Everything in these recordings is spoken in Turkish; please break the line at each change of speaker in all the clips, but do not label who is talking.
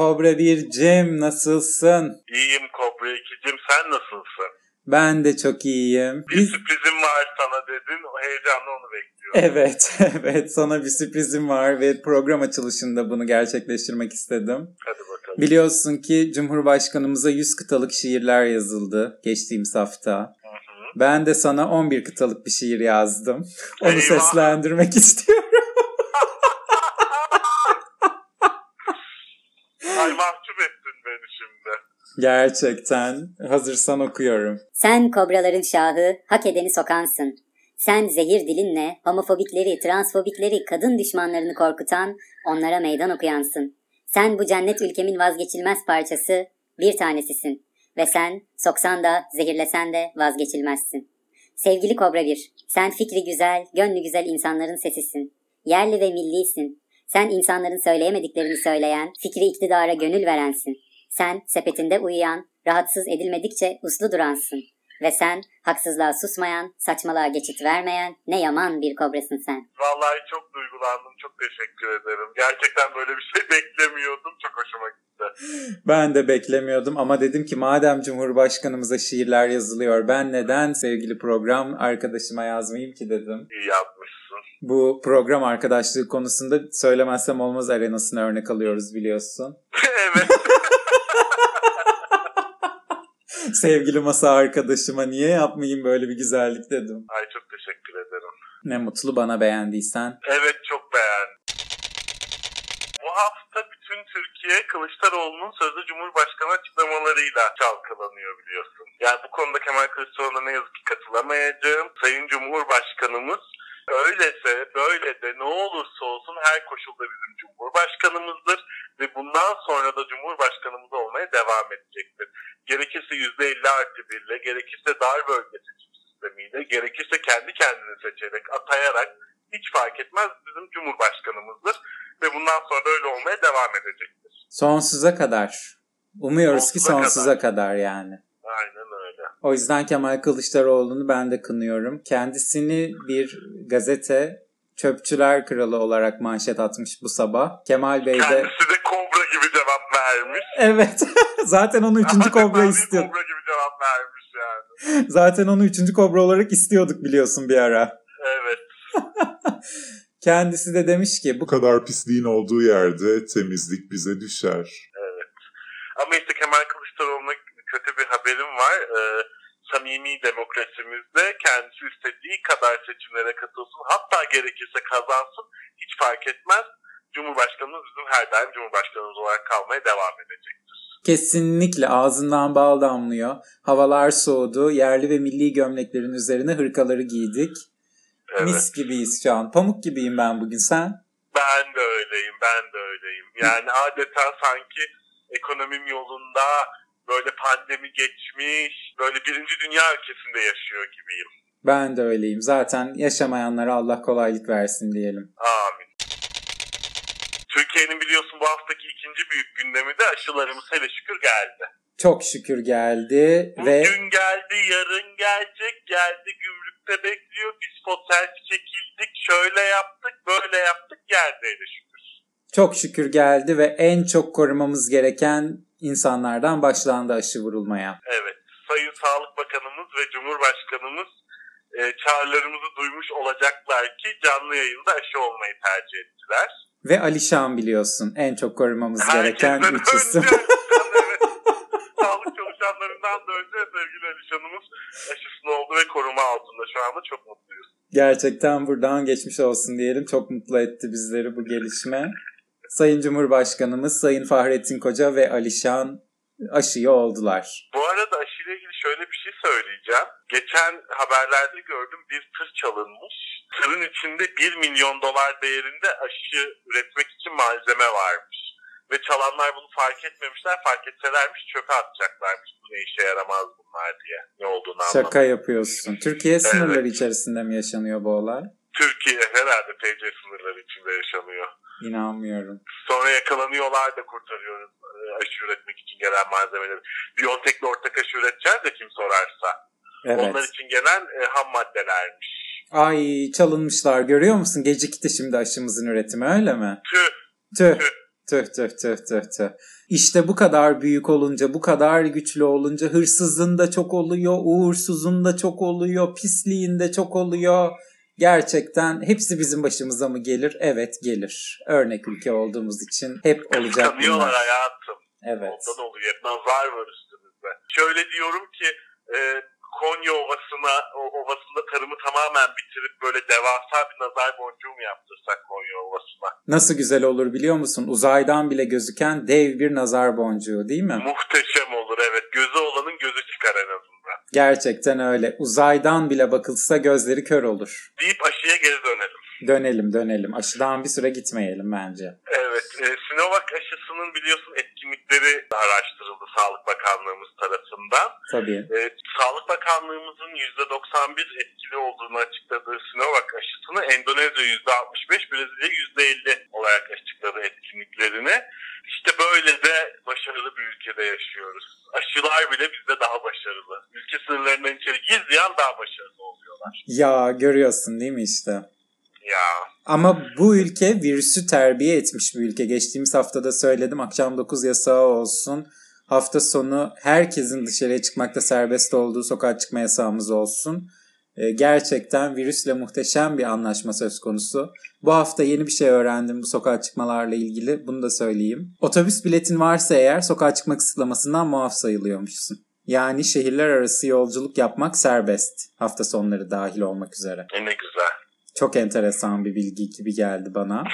Kobra 1 Cem nasılsın?
İyiyim Kobra 2'cim sen nasılsın?
Ben de çok iyiyim.
Bir
Biz...
sürprizim var sana dedin. O heyecanla onu bekliyorum.
Evet, evet sana bir sürprizim var ve program açılışında bunu gerçekleştirmek istedim.
Hadi bakalım.
Biliyorsun ki Cumhurbaşkanımıza 100 kıtalık şiirler yazıldı geçtiğimiz hafta. Ben de sana 11 kıtalık bir şiir yazdım. Onu
Eyvah.
seslendirmek istiyorum.
Ay mahcup ettin beni şimdi.
Gerçekten. Hazırsan okuyorum.
Sen kobraların şahı, hak edeni sokansın. Sen zehir dilinle homofobikleri, transfobikleri, kadın düşmanlarını korkutan, onlara meydan okuyansın. Sen bu cennet ülkemin vazgeçilmez parçası, bir tanesisin. Ve sen, soksan da, zehirlesen de vazgeçilmezsin. Sevgili Kobra bir, sen fikri güzel, gönlü güzel insanların sesisin. Yerli ve millisin. Sen insanların söyleyemediklerini söyleyen, fikri iktidara gönül verensin. Sen sepetinde uyuyan, rahatsız edilmedikçe uslu duransın. Ve sen haksızlığa susmayan, saçmalığa geçit vermeyen ne yaman bir kobrasın sen.
Vallahi çok duygulandım. Çok teşekkür ederim. Gerçekten böyle bir şey beklemiyordum. Çok hoşuma gitti.
Ben de beklemiyordum ama dedim ki madem Cumhurbaşkanımıza şiirler yazılıyor ben neden sevgili program arkadaşıma yazmayayım ki dedim.
İyi yapmışsın.
Bu program arkadaşlığı konusunda söylemezsem olmaz arenasını örnek alıyoruz biliyorsun.
evet.
Sevgili masa arkadaşıma niye yapmayayım böyle bir güzellik dedim.
Ay çok teşekkür ederim.
Ne mutlu bana beğendiysen.
Evet çok beğendim. Bu hafta bütün Türkiye Kılıçdaroğlu'nun sözde Cumhurbaşkanı açıklamalarıyla çalkalanıyor biliyorsun. Yani bu konuda Kemal Kılıçdaroğlu'na ne yazık ki katılamayacağım. Sayın Cumhurbaşkanımız öylese böyle de ne olursa olsun her koşulda bizim Cumhurbaşkanımızdır ve bundan sonra da Cumhurbaşkanımız olmaya devam edecektir. Gerekirse %50 artı birle, gerekirse dar bölge seçim sistemiyle, gerekirse kendi kendini seçerek, atayarak hiç fark etmez bizim Cumhurbaşkanımızdır ve bundan sonra da öyle olmaya devam edecektir.
Sonsuza kadar. Umuyoruz ki
Sonsuza
sonsuza kadar yani. O yüzden Kemal Kılıçdaroğlu'nu ben de kınıyorum. Kendisini bir gazete Çöpçüler Kralı olarak manşet atmış bu sabah. Kemal Bey de
Kendisi de kobra gibi cevap vermiş.
evet zaten onu üçüncü kobra istiyor.
Kobra gibi cevap vermiş yani.
Zaten onu üçüncü kobra olarak istiyorduk biliyorsun bir ara.
Evet.
Kendisi de demiş ki bu
kadar pisliğin olduğu yerde temizlik bize düşer.
Ama işte Kemal Kılıçdaroğlu'na kötü bir haberim var. Ee, samimi demokrasimizde kendisi istediği kadar seçimlere katılsın. Hatta gerekirse kazansın. Hiç fark etmez. Cumhurbaşkanımız bizim her daim Cumhurbaşkanımız olarak kalmaya devam edecektir.
kesinlikle ağzından bal damlıyor. Havalar soğudu. Yerli ve milli gömleklerin üzerine hırkaları giydik.
Evet.
Mis gibiyiz şu an. Pamuk gibiyim ben bugün sen.
Ben de öyleyim, ben de öyleyim. Yani adeta sanki ekonomim yolunda, böyle pandemi geçmiş, böyle birinci dünya ülkesinde yaşıyor gibiyim.
Ben de öyleyim. Zaten yaşamayanlara Allah kolaylık versin diyelim.
Amin. Türkiye'nin biliyorsun bu haftaki ikinci büyük gündemi de aşılarımız hele şükür geldi.
Çok şükür geldi ve
Bugün geldi, yarın gelecek, geldi gümrükte bekliyor. Biz fotel çekildik, şöyle yaptık, böyle yaptık, geldi hele şükür.
çok şükür geldi ve en çok korumamız gereken insanlardan başlandı aşı vurulmaya.
Evet. Sayın Sağlık Bakanımız ve Cumhurbaşkanımız e, çağrılarımızı duymuş olacaklar ki canlı yayında aşı olmayı tercih ettiler.
Ve Alişan biliyorsun en çok korumamız gereken üç isim.
evet, sağlık çalışanlarından da önce sevgili Alişan'ımız aşısını oldu ve koruma altında şu anda çok mutluyuz.
Gerçekten buradan geçmiş olsun diyelim. Çok mutlu etti bizleri bu gelişme. Sayın Cumhurbaşkanımız Sayın Fahrettin Koca ve Alişan aşıyı oldular.
Bu arada aşıyla ilgili şöyle bir şey söyleyeceğim. Geçen haberlerde gördüm bir tır çalınmış. Tırın içinde 1 milyon dolar değerinde aşı üretmek için malzeme varmış. Ve çalanlar bunu fark etmemişler. Fark etselermiş çöpe atacaklarmış. Bu ne işe yaramaz bunlar diye. Ne olduğunu anlamadım.
Şaka yapıyorsun. Türkiye sınırları içerisinde mi yaşanıyor bu olay?
Türkiye herhalde TC sınırları içinde yaşanıyor.
İnanmıyorum.
Sonra yakalanıyorlar da kurtarıyoruz e, aşı üretmek için gelen malzemeleri. Biontech'le ortak aşı üreteceğiz de kim sorarsa. Onlar
Evet.
için gelen e, ham maddelermiş.
Ay çalınmışlar görüyor musun? Gecikti şimdi aşımızın üretimi öyle mi?
Tüh
Tüh. Tüh tüh tüh tüh tüh. İşte bu kadar büyük olunca, bu kadar güçlü olunca hırsızın da çok oluyor, uğursuzun da çok oluyor, pisliğin de çok oluyor. Gerçekten hepsi bizim başımıza mı gelir? Evet gelir. Örnek ülke olduğumuz için hep olacak
kıskanıyorlar hayatım.
Evet.
Ondan oluyor. Hep nazar var üstümüzde. Şöyle diyorum ki e, Konya Ovası'na, o, Ovası'nda tarımı tamamen bitirip böyle devasa bir nazar boncuğu mu yaptırsak Konya Ovası'na?
Nasıl güzel olur biliyor musun? Uzaydan bile gözüken dev bir nazar boncuğu değil mi?
Muhteşem olur evet. Gözü olanın gözü çıkar en azından.
Gerçekten öyle. Uzaydan bile bakılsa gözleri kör olur.
Deyip aşıya geri dönelim.
Dönelim dönelim. Aşıdan bir süre gitmeyelim bence.
Evet, e, Sinovac aşısının biliyorsun etkinlikleri araştırıldı Sağlık Bakanlığımız tarafından.
Tabii.
E, Sağlık Bakanlığımızın %91 etkili olduğunu açıkladığı Sinovac aşısını Endonezya %65, Brezilya %50 olarak açıkladı etkinliklerini. İşte böyle de başarılı bir ülkede yaşıyoruz. Aşılar bile bizde daha başarılı. Ülke sınırlarından içeri girdiği daha başarılı oluyorlar.
Ya görüyorsun değil mi işte?
Ya
Ama bu ülke virüsü terbiye etmiş bir ülke. Geçtiğimiz haftada söyledim akşam 9 yasağı olsun. Hafta sonu herkesin dışarıya çıkmakta serbest olduğu sokağa çıkma yasağımız olsun. Ee, Gerçekten virüsle muhteşem bir anlaşma söz konusu. Bu hafta yeni bir şey öğrendim bu sokağa çıkmalarla ilgili. Bunu da söyleyeyim. Otobüs biletin varsa eğer sokağa çıkma kısıtlamasından muaf sayılıyormuşsun. Yani şehirler arası yolculuk yapmak serbest. Hafta sonları dahil olmak üzere.
e, ne güzel.
Çok enteresan bir bilgi gibi geldi bana.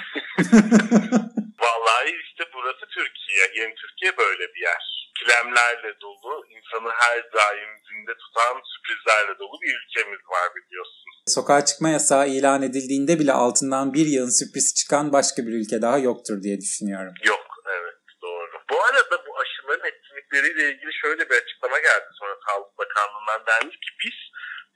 Vallahi işte burası Türkiye. Yeni Türkiye böyle bir yer. Kilemlerle dolu, insanı her daim zinde tutan sürprizlerle dolu bir ülkemiz var biliyorsun.
Sokağa çıkma yasağı ilan edildiğinde bile altından bir yığın sürpriz çıkan başka bir ülke daha yoktur diye düşünüyorum.
Yok, evet doğru. Bu arada bu aşıların etkinlikleriyle ilgili şöyle bir açıklama geldi sonra Sağlık Bakanlığı'ndan dendi ki biz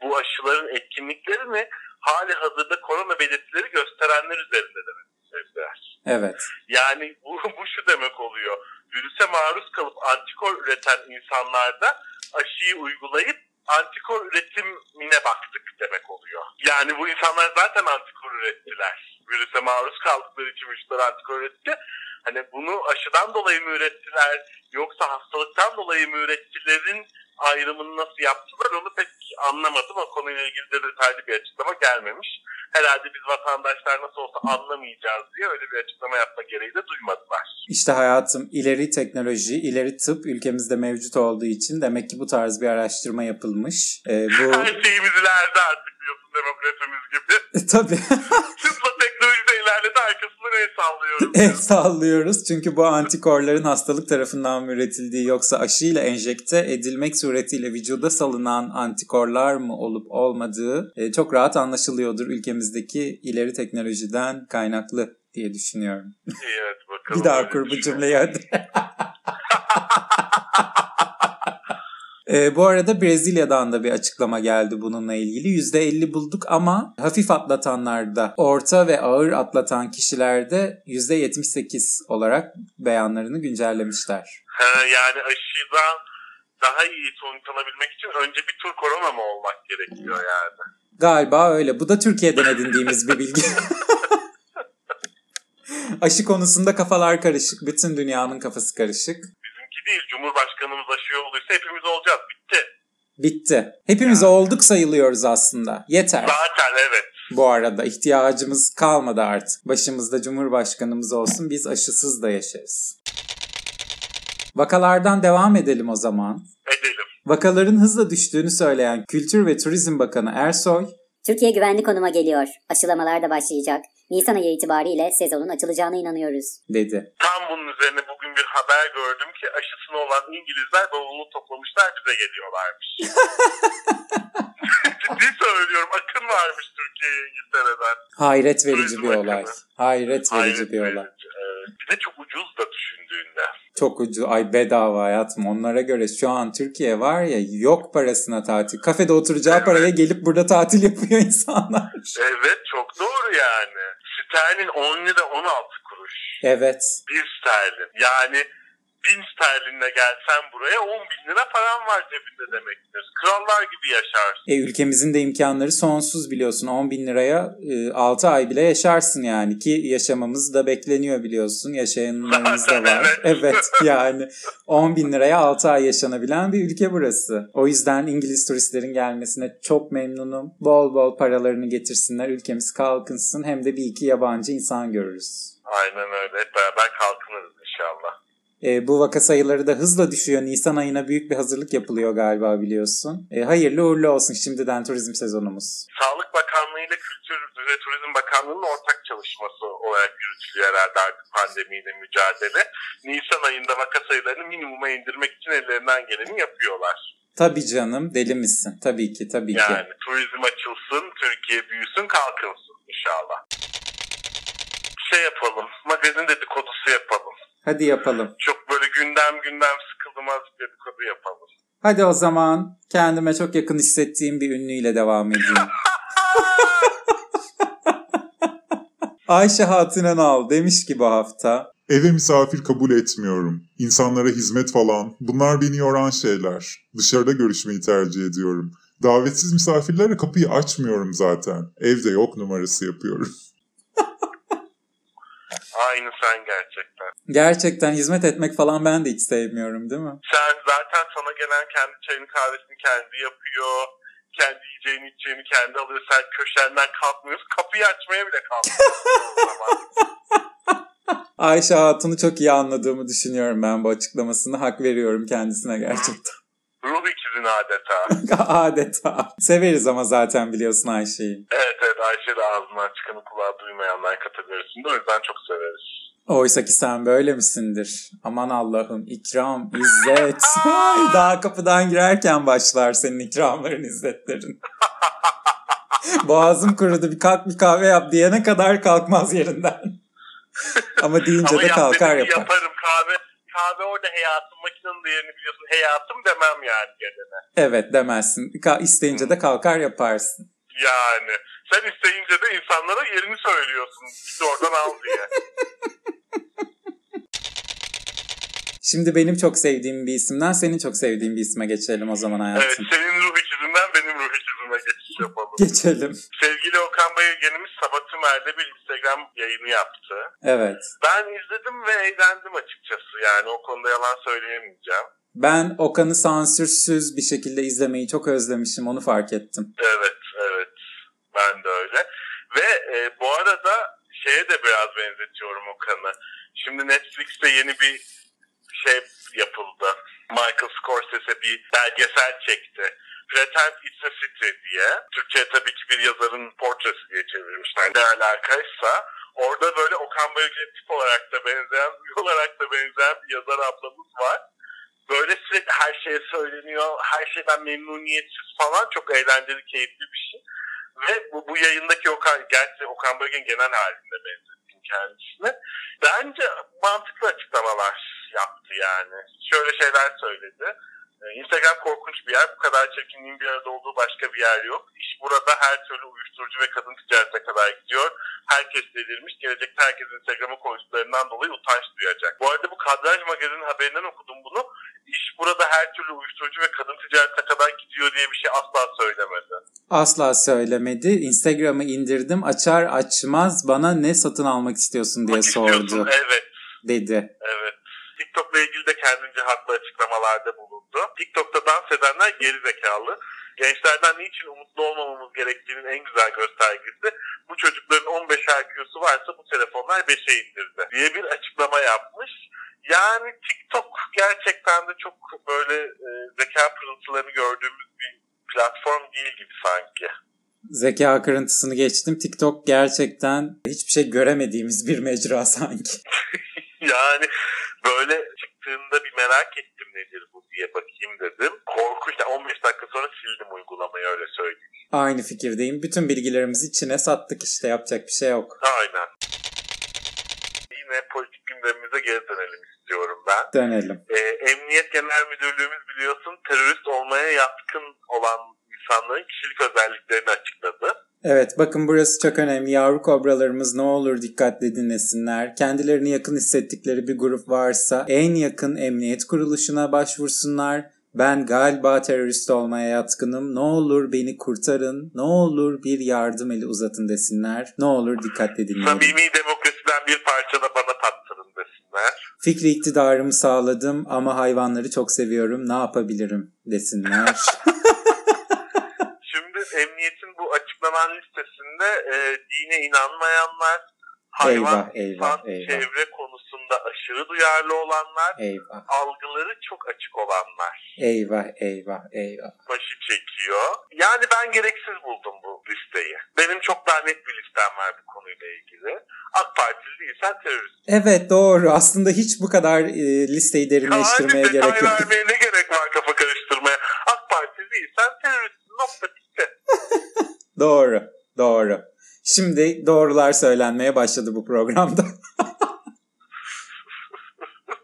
bu aşıların etkinliklerini hali hazırda korona belirtileri gösterenler üzerinde demek istediler.
Evet.
Yani bu, bu şu demek oluyor. Virüse maruz kalıp antikor üreten insanlarda aşıyı uygulayıp antikor üretimine baktık demek oluyor. Yani bu insanlar zaten antikor ürettiler. Virüse maruz kaldıkları için vücutlar antikor üretti. Hani bunu aşıdan dolayı mı ürettiler yoksa hastalıktan dolayı mı ürettilerin ayrımını nasıl yaptılar onu pek anlamadım. O konuyla ilgili de detaylı bir açıklama gelmemiş. Herhalde biz vatandaşlar nasıl olsa anlamayacağız diye öyle bir açıklama yapma gereği de duymadılar.
İşte hayatım ileri teknoloji, ileri tıp ülkemizde mevcut olduğu için demek ki bu tarz bir araştırma yapılmış. Ee, bu
Her şeyimiz ileride artık biliyorsun demokrasimiz gibi.
tabii
teknoloji de ilerledi arkasından el sallıyoruz.
el sallıyoruz. Çünkü bu antikorların hastalık tarafından üretildiği yoksa aşıyla enjekte edilmek suretiyle vücuda salınan antikorlar mı olup olmadığı e, çok rahat anlaşılıyordur ülkemizdeki ileri teknolojiden kaynaklı diye düşünüyorum.
evet bakalım.
Bir daha kur bu cümleyi hadi. Ee, bu arada Brezilya'dan da bir açıklama geldi bununla ilgili. %50 bulduk ama hafif atlatanlarda, orta ve ağır atlatan kişilerde %78 olarak beyanlarını güncellemişler.
Ha, yani aşıdan daha iyi sonuç alabilmek için önce bir tur korona mı olmak gerekiyor yani?
Galiba öyle. Bu da Türkiye'den edindiğimiz bir bilgi. Aşı konusunda kafalar karışık. Bütün dünyanın kafası karışık.
Bizimki değil. Cumhurbaşkanımız aşı olduysa hepimiz olacağız. Bitti.
Bitti. Hepimiz olduk sayılıyoruz aslında. Yeter.
Zaten evet.
Bu arada ihtiyacımız kalmadı artık. Başımızda Cumhurbaşkanımız olsun biz aşısız da yaşarız. Vakalardan devam edelim o zaman.
Edelim.
Vakaların hızla düştüğünü söyleyen Kültür ve Turizm Bakanı Ersoy,
Türkiye güvenli konuma geliyor. Aşılamalar da başlayacak. Nisan ayı itibariyle sezonun açılacağına inanıyoruz.
dedi.
Tam bunun üzerine bugün bir haber gördüm ki aşısını olan İngilizler bavulunu toplamışlar bize geliyorlarmış. Ciddi söylüyorum akın varmış Türkiye'ye İngiltere'den.
Hayret verici
Turizm
bir olay.
Bakanı.
Hayret verici
Hayret
bir
verici,
olay.
evet. Bir de çok ucuz da düşündüğün
Çok ucuz. Ay bedava hayatım. Onlara göre şu an Türkiye var ya yok parasına tatil. Kafede oturacağı paraya gelip burada tatil yapıyor insanlar.
Evet çok doğru yani. Sterlin 10 lira 16 kuruş.
Evet.
Bir sterlin. Yani bin sterlinle gelsen buraya 10 bin lira param var cebinde demektir. Krallar gibi yaşarsın.
E, ülkemizin de imkanları sonsuz biliyorsun. 10 bin liraya e, 6 ay bile yaşarsın yani. Ki yaşamamız da bekleniyor biliyorsun. Yaşayanlarımız da var.
evet.
Evet yani 10 bin liraya 6 ay yaşanabilen bir ülke burası. O yüzden İngiliz turistlerin gelmesine çok memnunum. Bol bol paralarını getirsinler. Ülkemiz kalkınsın. Hem de bir iki yabancı insan görürüz.
Aynen öyle. Hep beraber kalkınırız inşallah.
E, bu vaka sayıları da hızla düşüyor. Nisan ayına büyük bir hazırlık yapılıyor galiba biliyorsun. E, hayırlı uğurlu olsun şimdiden turizm sezonumuz.
Sağlık Bakanlığı ile Kültür ve Turizm Bakanlığı'nın ortak çalışması olarak yürütülüyor herhalde artık pandemiyle mücadele. Nisan ayında vaka sayılarını minimuma indirmek için ellerinden geleni yapıyorlar.
Tabii canım deli misin? Tabii ki tabii ki.
Yani turizm açılsın, Türkiye büyüsün, kalkınsın inşallah. Şey yapalım, magazin dedikodusu yapalım.
Hadi yapalım.
Çok böyle gündem gündem sıkıldım azıcık dedikodu yapalım.
Hadi o zaman kendime çok yakın hissettiğim bir ünlüyle devam edeyim. Ayşe Hatunenal demiş ki bu hafta.
Eve misafir kabul etmiyorum. İnsanlara hizmet falan. Bunlar beni yoran şeyler. Dışarıda görüşmeyi tercih ediyorum. Davetsiz misafirlere kapıyı açmıyorum zaten. Evde yok numarası yapıyorum.
Aynı sen gerçekten.
Gerçekten hizmet etmek falan ben de hiç sevmiyorum değil mi?
Sen zaten sana gelen kendi çayını kahvesini kendi yapıyor. Kendi yiyeceğini içeceğini kendi alıyor. Sen köşenden kalkmıyorsun. Kapıyı açmaya bile kalkmıyorsun.
Ayşe Hatun'u çok iyi anladığımı düşünüyorum ben bu açıklamasını. Hak veriyorum kendisine gerçekten.
Ruh ikizin adeta.
Adeta. Severiz ama zaten biliyorsun Ayşe'yi.
Evet evet Ayşe de ağzından çıkanı kulağa duymayanlar kategorisinde. O yüzden çok severiz.
Oysa ki sen böyle misindir? Aman Allah'ım ikram, izzet. Daha kapıdan girerken başlar senin ikramların, izzetlerin. Boğazım kurudu bir kalk bir kahve yap diyene kadar kalkmaz yerinden. Ama deyince
Ama
de
yap
kalkar
dedim,
yapar.
yaparım kahve. Orada hayatım makinenin değerini biliyorsun. Hayatım demem yani gelene.
Evet demezsin. Ka- isteyince de kalkar yaparsın.
Yani sen isteyince de insanlara yerini söylüyorsun. Git oradan al diye.
Şimdi benim çok sevdiğim bir isimden senin çok sevdiğin bir isme geçelim o zaman
Evet
hayatım.
senin ruh ikizinden benim ruh ikizime geçiş yapalım.
Geçelim.
Sevgili Okan Bayülgen'imiz Sabah Tümer'de bir Instagram yayını yaptı.
Evet.
Ben izledim ve eğlendim açıkçası yani o konuda yalan söyleyemeyeceğim.
Ben Okan'ı sansürsüz bir şekilde izlemeyi çok özlemişim. Onu fark ettim.
Evet, evet. Ben de öyle. Ve e, bu arada şeye de biraz benzetiyorum Okan'ı. Şimdi Netflix'te yeni bir şey yapıldı. Michael Scorsese bir belgesel çekti. Pretend It's a City diye. Türkçe'ye tabii ki bir yazarın portresi diye çevirmişler. Ne alakaysa. Orada böyle Okan Bayülgen tip olarak da benzeyen, olarak da benzeyen bir yazar ablamız var. Böyle sürekli her şeye söyleniyor, her şeyden memnuniyetsiz falan çok eğlenceli, keyifli bir şey. Ve bu, bu yayındaki Okan, gerçi Okan Bölgen genel halinde benzettim kendisine. Bence mantıklı açıklamalar yaptı yani. Şöyle şeyler söyledi. Ee, Instagram korkunç bir yer. Bu kadar çirkinliğin bir arada olduğu başka bir yer yok. İş burada her türlü uyuşturucu ve kadın ticaretine kadar gidiyor. Herkes delirmiş. Gelecekte herkes Instagram'a koyduklarından dolayı utanç duyacak. Bu arada bu Kadraj Magazin'in haberinden okudum bunu. İş burada her türlü uyuşturucu ve kadın ticaretine kadar gidiyor diye bir şey asla söylemedi.
Asla söylemedi. Instagram'ı indirdim. Açar açmaz bana ne satın almak istiyorsun diye sordu.
Evet.
Dedi.
Evet. TikTok'la ilgili de kendince haklı açıklamalarda bulundu. TikTok'ta dans edenler geri zekalı. Gençlerden niçin umutlu olmamamız gerektiğinin en güzel göstergesi bu çocukların 15 IQ'su varsa bu telefonlar 5'e indirdi diye bir açıklama yapmış. Yani TikTok gerçekten de çok böyle e, zeka pırıltılarını gördüğümüz bir platform değil gibi sanki.
Zeka kırıntısını geçtim. TikTok gerçekten hiçbir şey göremediğimiz bir mecra sanki.
Yani böyle çıktığında bir merak ettim nedir bu diye bakayım dedim. Korkunç. Yani 15 dakika sonra sildim uygulamayı öyle söyleyeyim.
Aynı fikirdeyim. Bütün bilgilerimizi içine sattık işte yapacak bir şey yok.
Aynen. Yine politik gündemimize geri dönelim istiyorum ben.
Dönelim.
Ee, Emniyet Genel Müdürlüğümüz biliyorsun terörist olmaya yatkın olan insanların kişilik özelliklerini açıkladı.
Evet bakın burası çok önemli. Yavru kobralarımız ne olur dikkatli dinlesinler. Kendilerini yakın hissettikleri bir grup varsa en yakın emniyet kuruluşuna başvursunlar. Ben galiba terörist olmaya yatkınım. Ne olur beni kurtarın. Ne olur bir yardım eli uzatın desinler. Ne olur dikkatli dinleyin.
Samimi demokrasiden bir parça da bana tattırın desinler.
Fikri iktidarımı sağladım ama hayvanları çok seviyorum. Ne yapabilirim desinler.
Şimdi emniyetin bu açıklanan listesinde e, dine inanmayanlar, hayvan,
Eyvah, eyvah,
insan,
eyvah.
çevre konusunda aşırı duyarlı olanlar,
eyvah,
algıları çok açık olanlar
eyvah, eyvah, eyvah.
başı çekiyor. Yani ben gereksiz buldum bu listeyi. Benim çok daha net bir listem var bu konuyla ilgili. AK Partili değilsen terörist.
Evet doğru. Aslında hiç bu kadar e, listeyi derinleştirmeye
Yani
gerek yok.
vermeye ne gerek var kafa karıştırmaya? AK Partili değilsen terörist. Nokta bitti.
Doğru, doğru. Şimdi doğrular söylenmeye başladı bu programda.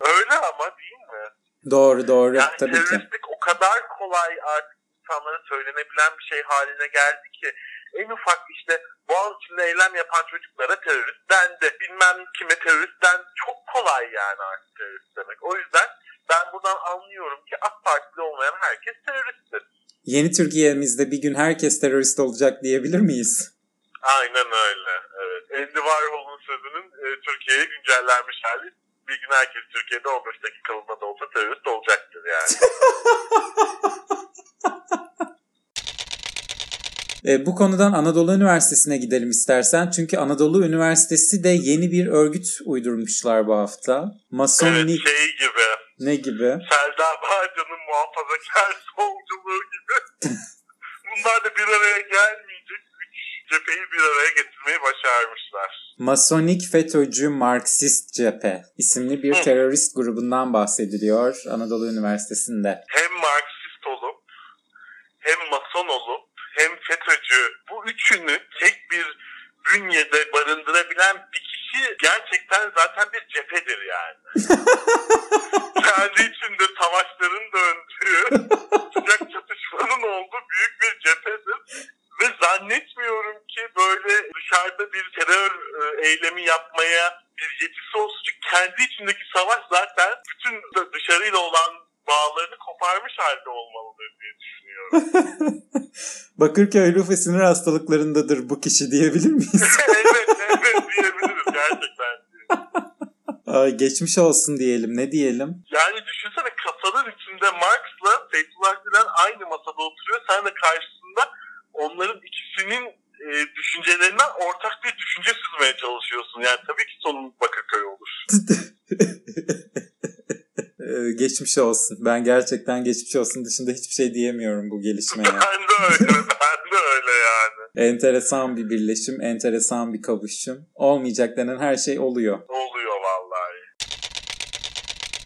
Öyle ama değil mi?
doğru, doğru.
Yani
Tabii ki.
o kadar kolay artık insanlara söylenebilen bir şey haline geldi ki en ufak işte boğaz içinde eylem yapan çocuklara terörist dendi. Bilmem kime terörist dendi. Çok kolay yani artık terörist demek. O yüzden ben buradan anlıyorum ki AK Partili olmayan herkes teröristtir.
Yeni Türkiye'mizde bir gün herkes terörist olacak diyebilir miyiz?
Aynen öyle. Evet. Andy Warhol'un sözünün e, Türkiye'ye güncellenmiş hali. Bir gün herkes Türkiye'de 15 dakikalığına da olsa terörist olacaktır yani.
E, bu konudan Anadolu Üniversitesi'ne gidelim istersen. Çünkü Anadolu Üniversitesi de yeni bir örgüt uydurmuşlar bu hafta.
evet
Masonik
şey gibi.
Ne gibi?
Selda Bağcan'ın muhafazakar solculuğu gibi. Bunlar da bir araya gelmeyecek üç cepheyi bir araya getirmeyi başarmışlar.
Masonik FETÖ'cü Marksist Cephe isimli bir terörist grubundan bahsediliyor Anadolu Üniversitesi'nde.
Hem Marksist olup hem Mason olup hem FETÖ'cü bu üçünü tek bir bünyede barındırabilen bir kişi gerçekten zaten bir cephedir yani. Kendi içinde savaşların döndüğü, sıcak çatışmanın olduğu büyük bir cephedir. Ve zannetmiyorum ki böyle dışarıda bir terör e, eylemi yapmaya bir yetisi olsun. Çünkü kendi içindeki savaş zaten bütün dışarıyla olan bağlarını koparmış halde olmalıdır diye düşünüyorum.
Bakırköy ve sinir hastalıklarındadır bu kişi diyebilir miyiz?
evet, evet diyebiliriz gerçekten.
Geçmiş olsun diyelim ne diyelim?
Yani düşünsene kasanın içinde Marx'la Fethullah Gülen aynı masada oturuyor. Sen de karşısında onların ikisinin e, düşüncelerinden ortak bir düşünce süzmeye çalışıyorsun. Yani tabii ki sonun Bakırköy olur.
Ee, geçmiş olsun. Ben gerçekten geçmiş olsun dışında hiçbir şey diyemiyorum bu gelişmeye.
ben de öyle, ben de öyle yani.
Enteresan bir birleşim, enteresan bir kavuşum. Olmayacak denen her şey oluyor.
Oluyor vallahi.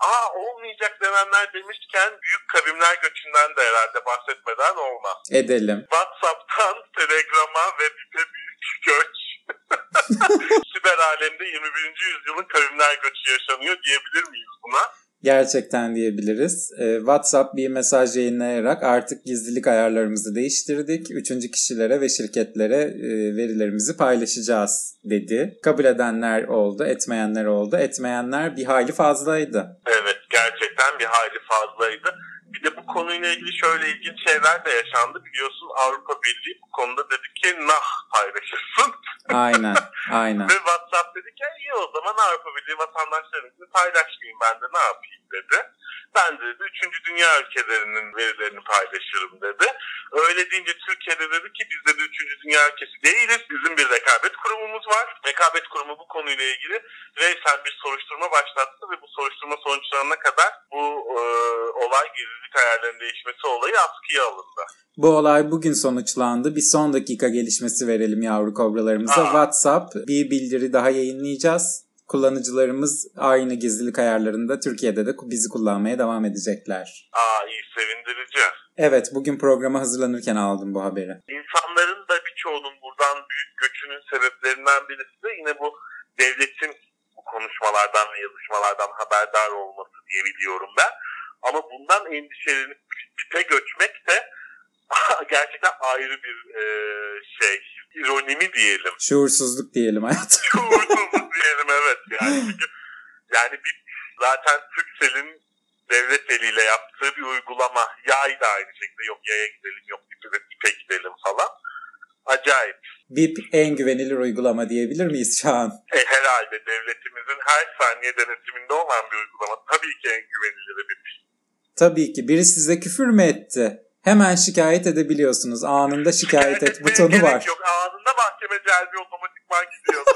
Aa olmayacak denenler demişken büyük kavimler göçünden de herhalde bahsetmeden olmaz.
Edelim.
WhatsApp'tan Telegram'a ve BİP'e büyük göç. Siber alemde 21. yüzyılın kavimler göçü yaşanıyor diyebilir miyiz?
Gerçekten diyebiliriz. Ee, WhatsApp bir mesaj yayınlayarak artık gizlilik ayarlarımızı değiştirdik. Üçüncü kişilere ve şirketlere e, verilerimizi paylaşacağız dedi. Kabul edenler oldu, etmeyenler oldu. Etmeyenler bir hayli fazlaydı.
Evet gerçekten bir hayli fazlaydı. Konuyla ilgili şöyle ilginç şeyler de yaşandı. Biliyorsun Avrupa Birliği bu konuda dedi ki nah paylaşırsın.
Aynen, aynen.
Ve WhatsApp dedi ki iyi o zaman Avrupa Birliği vatandaşlarımızı paylaşmayayım ben de ne yapayım dedi. Ben de dedi 3. dünya ülkelerinin verilerini paylaşırım dedi. Öyle deyince Türkiye'de dedi ki biz de 3. dünya ülkesi değiliz. Bizim bir rekabet kurumumuz var. Rekabet kurumu bu konuyla ilgili reysen bir soruşturma başlattı ve bu soruşturma sonuçlarına kadar bu e, olay gizlilik ayarlarının değişmesi olayı askıya alındı.
Bu olay bugün sonuçlandı. Bir son dakika gelişmesi verelim yavru kobralarımıza.
Aa.
WhatsApp bir bildiri daha yayınlayacağız. Kullanıcılarımız aynı gizlilik ayarlarında Türkiye'de de bizi kullanmaya devam edecekler.
Aa iyi sevindirici.
Evet bugün programa hazırlanırken aldım bu haberi.
İnsanların da birçoğunun buradan büyük göçünün sebeplerinden birisi de yine bu devletin bu konuşmalardan ve yazışmalardan haberdar olması diye biliyorum ben. Ama bundan endişelenip BİP'e göçmek de gerçekten ayrı bir e, şey. ironi mi diyelim.
Şuursuzluk diyelim hayatım.
Şuursuzluk diyelim evet. Yani çünkü yani BIP zaten Türkcell'in devlet eliyle yaptığı bir uygulama. Yay da aynı şekilde yok yaya gidelim yok BİP'e BİP'e gidelim falan. Acayip.
BIP en güvenilir uygulama diyebilir miyiz şu an?
E, herhalde devletimizin her saniye denetiminde olan bir uygulama. Tabii ki en güveniliri BIP.
Tabii ki. Biri size küfür mü etti? Hemen şikayet edebiliyorsunuz. Anında şikayet et butonu var.
Yok anında mahkeme celbi otomatikman gidiyor.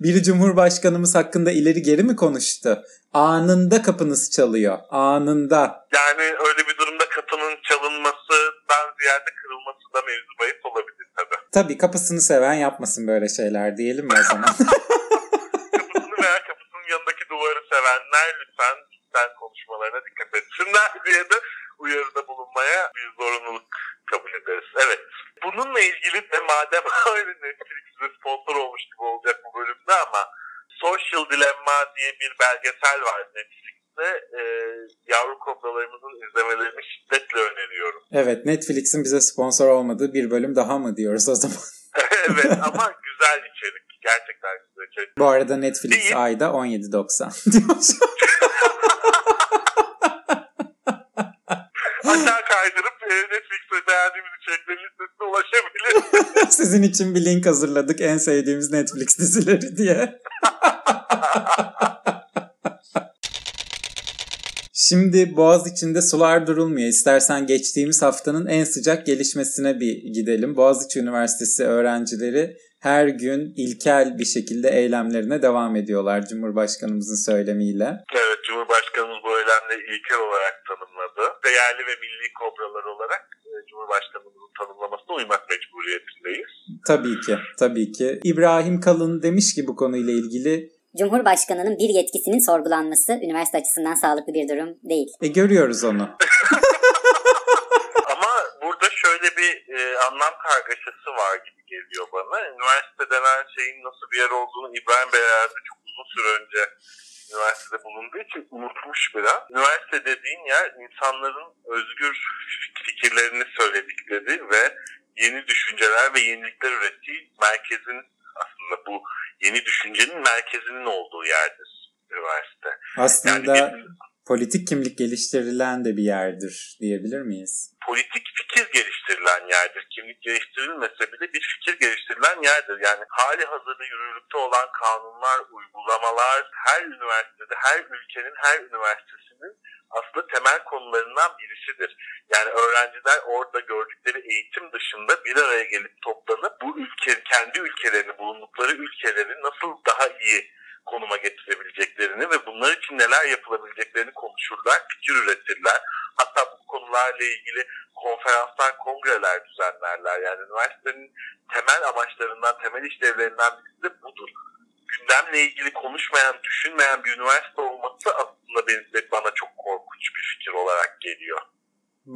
Biri Cumhurbaşkanımız hakkında ileri geri mi konuştu? Anında kapınız çalıyor. Anında.
yani öyle bir durumda kapının çalınmasından ziyade kırılması da mevzu bahis olabilir tabii.
Tabii kapısını seven yapmasın böyle şeyler diyelim mi o zaman?
kapısını veya kapısının yanındaki duvarı sevenler lütfen lütfen konuşmalarına dikkat etsinler diye de uyarıda bulunmaya bir zorunluluk kabul ederiz. Evet. Bununla ilgili de madem öyle Netflix size sponsor olmuş gibi olacak bu bölümde ama Social Dilemma diye bir belgesel var Netflix'te. Ee, yavru kobralarımızın izlemelerini şiddetle öneriyorum.
evet Netflix'in bize sponsor olmadığı bir bölüm daha mı diyoruz o zaman?
evet ama güzel içerik. Gerçekten güzel içerik.
Bu arada Netflix
Değil.
ayda 17.90 diyor.
Aşağı kaydırıp e, Netflix'te beğendiğimiz içeriklerin listesine ulaşabilir.
Sizin için bir link hazırladık en sevdiğimiz Netflix dizileri diye. Şimdi Boğaz içinde sular durulmuyor. İstersen geçtiğimiz haftanın en sıcak gelişmesine bir gidelim. Boğaziçi Üniversitesi öğrencileri her gün ilkel bir şekilde eylemlerine devam ediyorlar Cumhurbaşkanımızın söylemiyle.
Evet, Cumhurbaşkanımız bu eylemleri ilkel olarak tanımladı. Değerli ve milli kobralar olarak e, Cumhurbaşkanımızın tanımlamasına uymak mecburiyetindeyiz.
Tabii ki, tabii ki. İbrahim Kalın demiş ki bu konuyla ilgili
Cumhurbaşkanının bir yetkisinin sorgulanması üniversite açısından sağlıklı bir durum değil.
e, görüyoruz onu.
Ama burada şöyle bir e, anlam kargaşası var gibi geliyor bana. Üniversite denen şeyin nasıl bir yer olduğunu İbrahim Bey herhalde çok uzun süre önce üniversitede bulunduğu için unutmuş biraz. Üniversite dediğin yer insanların özgür fikirlerini söyledikleri ve yeni düşünceler ve yenilikler ürettiği merkezin aslında bu yeni düşüncenin merkezinin olduğu yerdir üniversite.
Aslında
Yani bir-
politik kimlik geliştirilen de bir yerdir diyebilir miyiz?
Politik fikir geliştirilen yerdir. Kimlik geliştirilmese bile bir fikir geliştirilen yerdir. Yani hali hazırda yürürlükte olan kanunlar, uygulamalar her üniversitede, her ülkenin, her üniversitesinin aslında temel konularından birisidir. Yani öğrenciler orada gördükleri eğitim dışında bir araya gelip toplanıp bu ülke, kendi ülkelerini, bulundukları ülkeleri nasıl daha iyi konuma getirebileceklerini ve bunlar için neler yapılabileceklerini konuşurlar, fikir üretirler. Hatta bu konularla ilgili konferanslar, kongreler düzenlerler. Yani üniversitenin temel amaçlarından, temel işlevlerinden birisi de budur. Gündemle ilgili konuşmayan, düşünmeyen bir üniversite olması aslında benim, bana çok korkunç bir fikir olarak geliyor.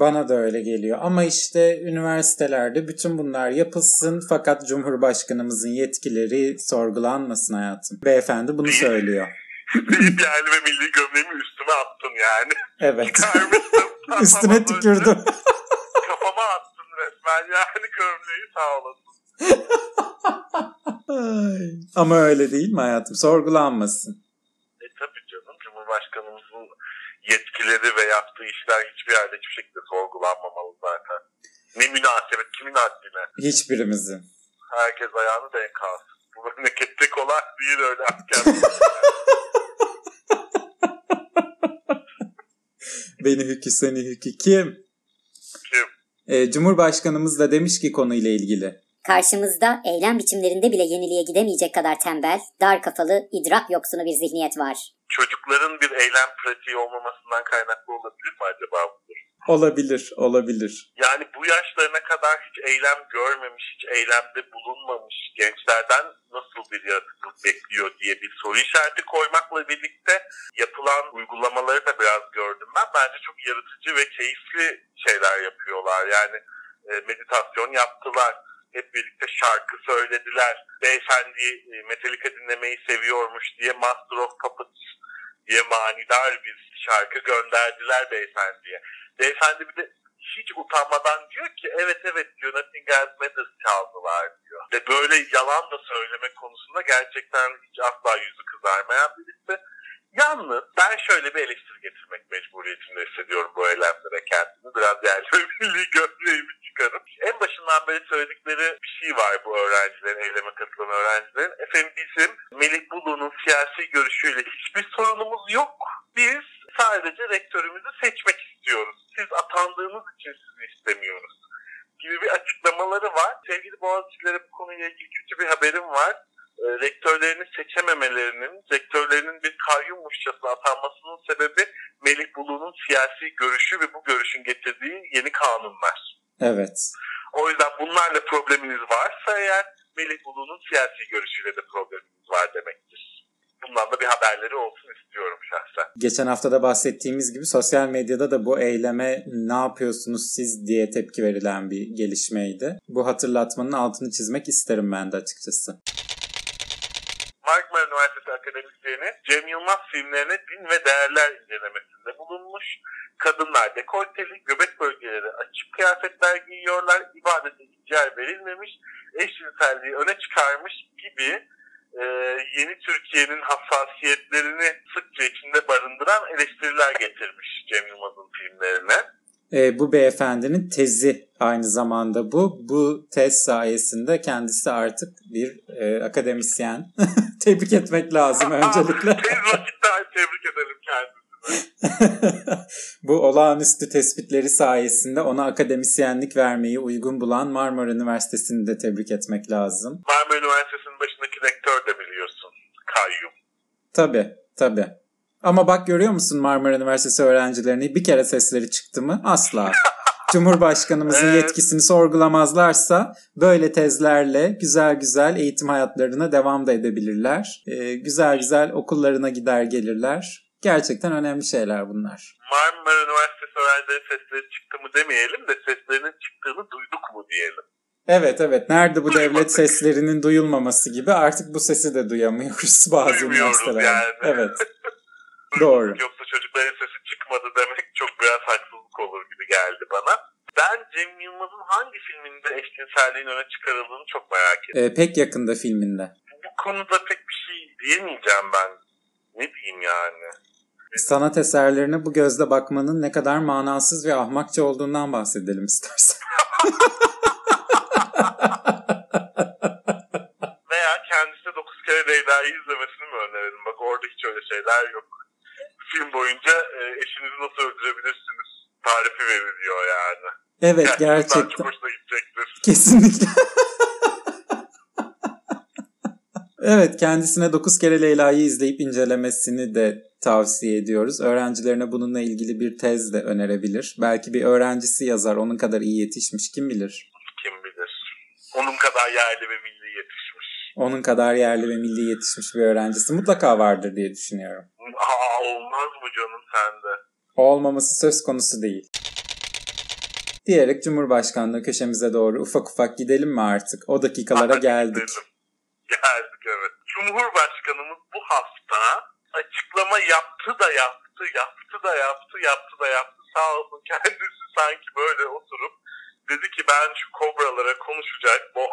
Bana da öyle geliyor. Ama işte üniversitelerde bütün bunlar yapılsın fakat Cumhurbaşkanımızın yetkileri sorgulanmasın hayatım. Beyefendi bunu söylüyor.
Deyip yerli ve milli gömleğimi üstüme attın yani.
Evet. Üstüne tükürdüm.
Kafama attın resmen yani gömleği sağ olasın.
Ama öyle değil mi hayatım? Sorgulanmasın.
E tabii canım Cumhurbaşkanımızın yetkileri ve yaptığı işler hiçbir yerde hiçbir şekilde sorgulanmamalı zaten. Ne münasebet kimin haddine.
Hiçbirimizin.
Herkes ayağını denk alsın. Bu memlekette kolay değil öyle hakem.
Beni hükü seni hükü kim?
Kim?
Ee, Cumhurbaşkanımız da demiş ki konuyla ilgili.
Karşımızda eylem biçimlerinde bile yeniliğe gidemeyecek kadar tembel, dar kafalı, idrak yoksunu bir zihniyet var.
Çocukların bir eylem pratiği olmamasından kaynaklı olabilir mi acaba bu durum?
Olabilir, olabilir.
Yani bu yaşlarına kadar hiç eylem görmemiş, hiç eylemde bulunmamış gençlerden nasıl bir yaratıcılık bekliyor diye bir soru işareti koymakla birlikte yapılan uygulamaları da biraz gördüm ben. Bence çok yaratıcı ve keyifli şeyler yapıyorlar. Yani e, meditasyon yaptılar, Hep birlikte şarkı söylediler. Beyefendi e, Metallica dinlemeyi seviyormuş diye Master of Puppets diye manidar bir şarkı gönderdiler beyefendiye. Beyefendi bir de hiç utanmadan diyor ki evet evet diyor Nothing Else Matters çaldılar diyor. Ve böyle yalan da söylemek konusunda gerçekten hiç asla yüzü kızarmayan birisi. Yalnız ben şöyle bir eleştiri getirmek mecburiyetinde hissediyorum bu eylemlere kendimi. Biraz yerli milli gömleğimi çıkarıp. En başından beri söyledikleri bir şey var bu öğrencilerin, eyleme katılan öğrencilerin. Efendim bizim Melih Bulu'nun siyasi görüşüyle hiçbir sorunumuz yok. Biz sadece rektörümüzü seçmek istiyoruz. Siz atandığınız için sizi istemiyoruz gibi bir açıklamaları var. Sevgili Boğaziçi'lere bu konuyla ilgili kötü bir haberim var. E, rektörlerini seçememelerinin, rektörlerinin bir kayyummuşçasına atanmasının sebebi Melih Bulu'nun siyasi görüşü ve bu görüşün getirdiği yeni kanunlar.
Evet.
O yüzden bunlarla probleminiz varsa eğer Melih Bulu'nun siyasi görüşüyle de probleminiz var demektir. Bundan da bir haberleri olsun istiyorum şahsen.
Geçen hafta da bahsettiğimiz gibi sosyal medyada da bu eyleme ne yapıyorsunuz siz diye tepki verilen bir gelişmeydi. Bu hatırlatmanın altını çizmek isterim ben de açıkçası.
Marmara Üniversitesi akademisyeni Cem Yılmaz filmlerine din ve değerler incelemesinde bulunmuş. Kadınlar dekolteli, göbek bölgeleri açık kıyafetler giyiyorlar, ibadete yer verilmemiş, eşcinselliği öne çıkarmış gibi e, yeni Türkiye'nin hassasiyetlerini sıkça içinde barındıran eleştiriler getirmiş Cem Yılmaz'ın filmlerine.
E, bu beyefendinin tezi aynı zamanda bu. Bu tez sayesinde kendisi artık bir e, akademisyen. Tebrik etmek lazım öncelikle.
Tebrik edelim kendisini.
bu olağanüstü tespitleri sayesinde ona akademisyenlik vermeyi uygun bulan Marmara Üniversitesi'ni de tebrik etmek lazım.
Marmara Üniversitesi'nin başındaki rektör de biliyorsun. Kayyum.
Tabii, tabii. Ama bak görüyor musun Marmara Üniversitesi öğrencilerini bir kere sesleri çıktı mı? Asla. Cumhurbaşkanımızın
Evet.
yetkisini sorgulamazlarsa böyle tezlerle güzel güzel eğitim hayatlarına devam da edebilirler. Ee, güzel güzel okullarına gider gelirler. Gerçekten önemli şeyler bunlar.
Marmara Üniversitesi öğrencilerin sesleri çıktı mı demeyelim de seslerinin çıktığını duyduk mu diyelim.
Evet evet nerede bu devlet
Duymadık.
seslerinin duyulmaması gibi artık bu sesi de duyamıyoruz bazı
Duymuyoruz
üniversitelerde.
yani.
Evet. Doğru.
Yoksa çocukların sesi çıkmadı demek çok biraz haksızlık olur gibi geldi bana. Ben Cem Yılmaz'ın hangi filminde eşcinselliğin öne çıkarıldığını çok merak ediyorum.
Ee, pek yakında filminde.
Bu konuda pek bir şey diyemeyeceğim ben. Ne diyeyim yani?
Sanat eserlerine bu gözle bakmanın ne kadar manasız ve ahmakça olduğundan bahsedelim istersen.
Veya kendisine 9 kere Leyla'yı izlemesini mi önerelim? Bak orada hiç öyle şeyler yok. Film boyunca e, eşinizi nasıl öldürebilirsiniz tarifi veriliyor yani.
Evet
çok
gerçekten.
hoşuna gidecektir.
Kesinlikle. evet kendisine 9 kere Leyla'yı izleyip incelemesini de tavsiye ediyoruz. Öğrencilerine bununla ilgili bir tez de önerebilir. Belki bir öğrencisi yazar onun kadar iyi yetişmiş kim bilir.
Kim bilir. Onun kadar yerli ve milli yetişmiş.
Onun kadar yerli ve milli yetişmiş bir öğrencisi mutlaka vardır diye düşünüyorum.
Aa, olmaz mı canım sende?
olmaması söz konusu değil. Diyerek Cumhurbaşkanlığı köşemize doğru ufak ufak gidelim mi artık? O dakikalara geldik.
gidelim. Geldik evet. Cumhurbaşkanımız bu hafta açıklama yaptı da yaptı, yaptı da yaptı, yaptı da yaptı. Sağ olsun kendisi sanki böyle oturup dedi ki ben şu kobralara konuşacak bol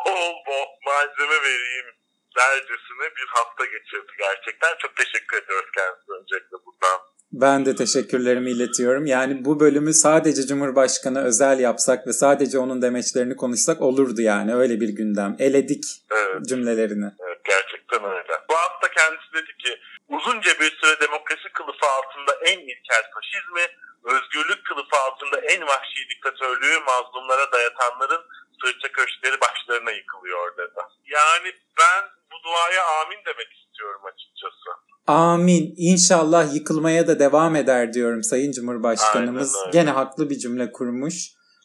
bol malzeme vereyim dercesine bir hafta geçirdi gerçekten. Çok teşekkür ediyoruz kendisine öncelikle buradan.
Ben de teşekkürlerimi iletiyorum. Yani bu bölümü sadece Cumhurbaşkanı özel yapsak ve sadece onun demeçlerini konuşsak olurdu yani. Öyle bir gündem. Eledik
Evet.
cümlelerini.
Evet, gerçekten öyle. Bu hafta kendisi dedi ki uzunca bir süre demokrasi kılıfı altında en ilkel faşizmi, özgürlük kılıfı altında en vahşi diktatörlüğü mazlumlara dayatanların sırça köşkleri başlarına yıkılıyor dedi. Yani ben duaya amin demek istiyorum açıkçası.
Amin. İnşallah yıkılmaya da devam eder diyorum Sayın Cumhurbaşkanımız.
Aynen öyle.
Gene haklı bir cümle kurmuş.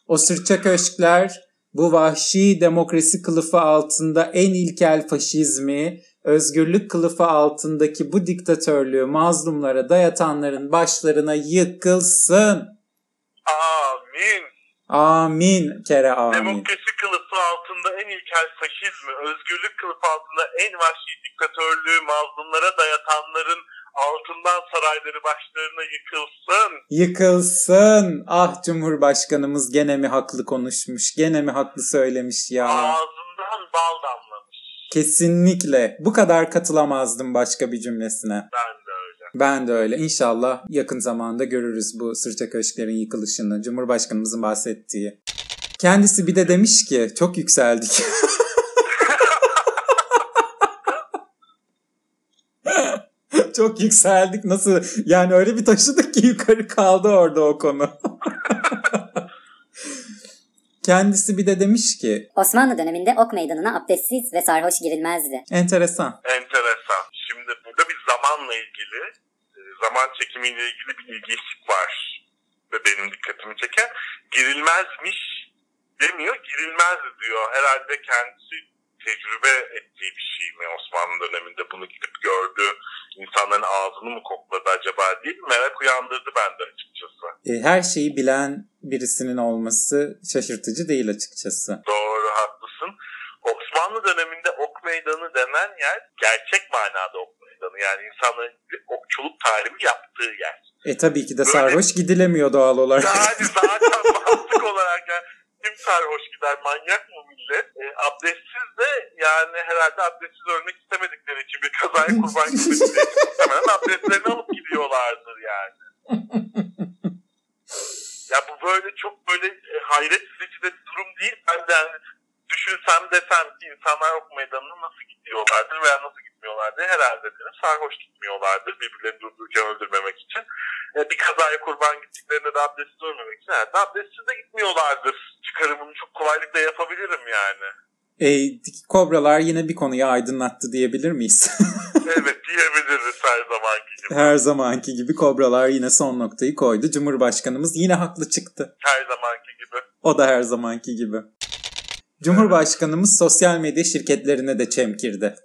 O sırça köşkler bu vahşi demokrasi kılıfı altında en ilkel faşizmi, özgürlük kılıfı altındaki bu diktatörlüğü mazlumlara dayatanların başlarına yıkılsın.
Amin.
Amin kere amin.
Demokrasi kılıfı en ilkel faşizmi, özgürlük kılıfı altında en vahşi diktatörlüğü mazlumlara dayatanların altından sarayları başlarına yıkılsın.
Yıkılsın. Ah Cumhurbaşkanımız gene mi haklı konuşmuş, gene mi haklı söylemiş ya.
Ağzından bal damlamış.
Kesinlikle. Bu kadar katılamazdım başka bir cümlesine.
Ben de öyle.
Ben de öyle. İnşallah yakın zamanda görürüz bu sırça köşklerin yıkılışını. Cumhurbaşkanımızın bahsettiği. Kendisi bir de demiş ki çok yükseldik. çok yükseldik. Nasıl? Yani öyle bir taşıdık ki yukarı kaldı orada o konu. Kendisi bir de demiş ki
Osmanlı döneminde ok meydanına abdestsiz ve sarhoş girilmezdi.
enteresan.
Enteresan. Şimdi burada bir zamanla ilgili, e, zaman çekimiyle ilgili bir ilginçlik var. Ve benim dikkatimi çeken girilmezmiş demiyor, girilmez diyor. Herhalde kendisi tecrübe ettiği bir şey mi Osmanlı döneminde bunu gidip gördü. insanların ağzını mı kokladı acaba değil mi? Merak uyandırdı bende açıkçası.
E, her şeyi bilen birisinin olması şaşırtıcı değil açıkçası.
Doğru haklısın. Osmanlı döneminde ok meydanı denen yer gerçek manada ok meydanı. Yani insanların okçuluk talimi yaptığı yer.
E tabii ki de
Böyle-
sarhoş gidilemiyor doğal olarak.
Yani zaten mantık olarak yani kim sarhoş gider manyak mı millet? E, abdestsiz de yani herhalde abdestsiz ölmek istemedikleri için bir kazaya kurban gitmedikleri için muhtemelen abdestlerini alıp gidiyorlardır yani. Ya bu böyle çok böyle e, hayret edici de durum değil. Ben de yani düşünsem desem ki insanlar ok meydanına nasıl gidiyorlardır veya nasıl gitmiyorlardır herhalde derim. Sarhoş gitmiyorlardır birbirlerini durdururken öldürmemek için. E, bir kazaya kurban gittiklerinde de abdestsiz ölmemek için herhalde abdestsiz de gitmiyorlardır. Çıkarımını çok kolaylıkla yapabilirim yani.
E, kobralar yine bir konuyu aydınlattı diyebilir miyiz?
Evet diyebiliriz her zamanki gibi.
Her zamanki gibi kobralar yine son noktayı koydu. Cumhurbaşkanımız yine haklı çıktı.
Her zamanki gibi.
O da her zamanki gibi. Cumhurbaşkanımız sosyal medya şirketlerine de çemkirdi.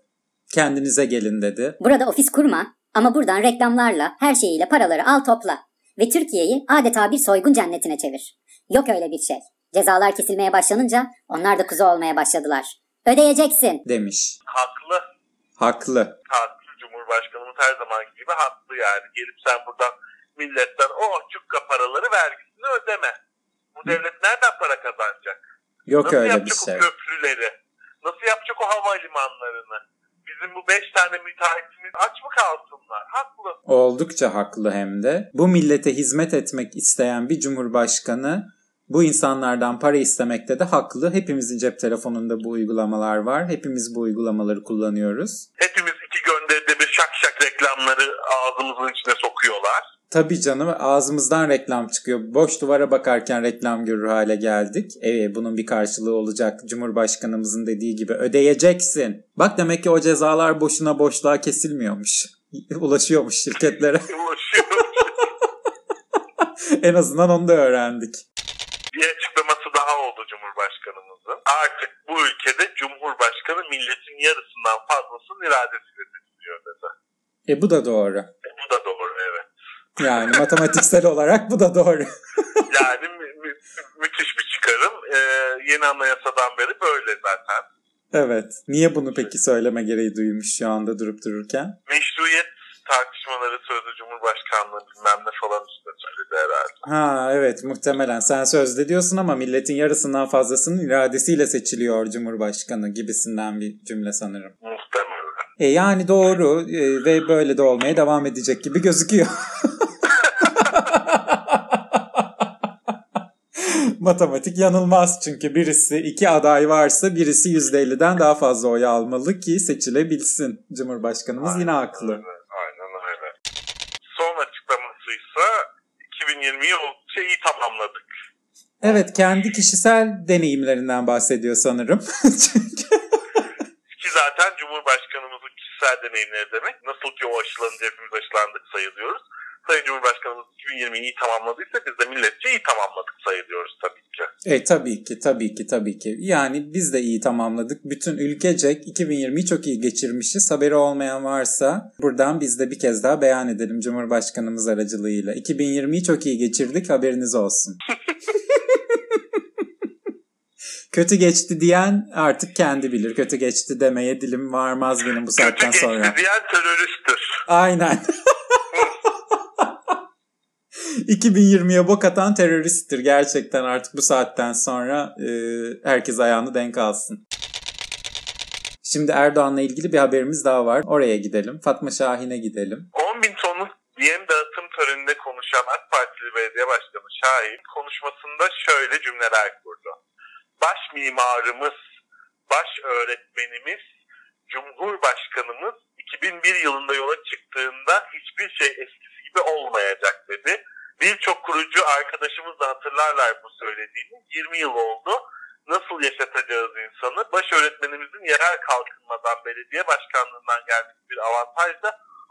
Kendinize gelin dedi.
Burada ofis kurma ama buradan reklamlarla her şeyiyle paraları al topla. Ve Türkiye'yi adeta bir soygun cennetine çevir. Yok öyle bir şey. Cezalar kesilmeye başlanınca onlar da kuzu olmaya başladılar. Ödeyeceksin.
Demiş.
Haklı.
Haklı.
Haklı. Cumhurbaşkanımız her zamanki gibi haklı yani. Gelip sen buradan milletten o cukka paraları vergisini ödeme. Bu devlet nereden para kazanacak?
Yok
Nasıl
öyle bir
yapacak
şey.
o köprüleri? Nasıl yapacak o havalimanlarını? Bizim bu beş tane müteahhitimiz aç mı kalsınlar? Haklı.
Oldukça haklı hem de. Bu millete hizmet etmek isteyen bir cumhurbaşkanı bu insanlardan para istemekte de haklı. Hepimizin cep telefonunda bu uygulamalar var. Hepimiz bu uygulamaları kullanıyoruz.
Hepimiz iki gönderide bir şak şak reklamları ağzımızın içine sokuyorlar.
Tabii canım ağzımızdan reklam çıkıyor. Boş duvara bakarken reklam görür hale geldik. Evet bunun bir karşılığı olacak. Cumhurbaşkanımızın dediği gibi ödeyeceksin. Bak demek ki o cezalar boşuna boşluğa kesilmiyormuş. Ulaşıyormuş şirketlere.
Ulaşıyor.
en azından onu da öğrendik.
bir açıklaması daha oldu Cumhurbaşkanımızın. Artık bu ülkede Cumhurbaşkanı milletin yarısından fazlasının iradesiyle seçiliyor dedi.
E bu da doğru. Yani matematiksel olarak bu da doğru.
Yani mü- mü- müthiş bir çıkarım. Ee, yeni anayasadan beri böyle zaten.
Evet. Niye bunu peki söyleme gereği duymuş şu anda durup dururken?
Meşruiyet tartışmaları sözde Cumhurbaşkanlığı bilmem ne falan üstüne söyledi herhalde.
Ha evet muhtemelen sen sözde diyorsun ama milletin yarısından fazlasının iradesiyle seçiliyor Cumhurbaşkanı gibisinden bir cümle sanırım.
Muhtemelen.
E yani doğru e, ve böyle de olmaya devam edecek gibi gözüküyor. Matematik yanılmaz çünkü birisi iki aday varsa birisi %50'den daha fazla oy almalı ki seçilebilsin. Cumhurbaşkanımız yine haklı.
Öyle, Aynen öyle. Son açıklamasıysa 2020'yi oldukça iyi tamamladık.
Evet kendi kişisel deneyimlerinden bahsediyor sanırım. Çünkü
Ki zaten Cumhurbaşkanımızın kişisel deneyimleri demek. Nasıl ki o aşılanınca hepimiz aşılandık sayılıyoruz. Sayın Cumhurbaşkanımız 2020'yi iyi tamamladıysa biz de milletçe iyi tamamladık sayılıyoruz tabii ki.
E tabii ki tabii ki tabii ki. Yani biz de iyi tamamladık. Bütün ülkecek 2020'yi çok iyi geçirmişiz. Haberi olmayan varsa buradan biz de bir kez daha beyan edelim Cumhurbaşkanımız aracılığıyla. 2020'yi çok iyi geçirdik haberiniz olsun. Kötü geçti diyen artık kendi bilir. Kötü geçti demeye dilim varmaz benim bu
Kötü
saatten
geçti
sonra.
diyen teröristtir.
Aynen. 2020'ye bok atan teröristtir gerçekten artık bu saatten sonra e, herkes ayağını denk alsın. Şimdi Erdoğan'la ilgili bir haberimiz daha var. Oraya gidelim. Fatma Şahin'e gidelim.
10 bin tonluk yem dağıtım töreninde konuşan AK Partili Belediye Başkanı Şahin konuşmasında şöyle cümleler kurdu. Baş mimarımız, baş öğretmenimiz, Cumhurbaşkanımız 2001 yılında yola çıktığında hiçbir şey eskisi gibi olmayacak dedi. Birçok kurucu arkadaşımız da hatırlarlar bu söylediğini. 20 yıl oldu. Nasıl yaşatacağız insanı? Baş öğretmenimizin yerel kalkınmadan belediye başkanlığından gelmiş bir avantaj da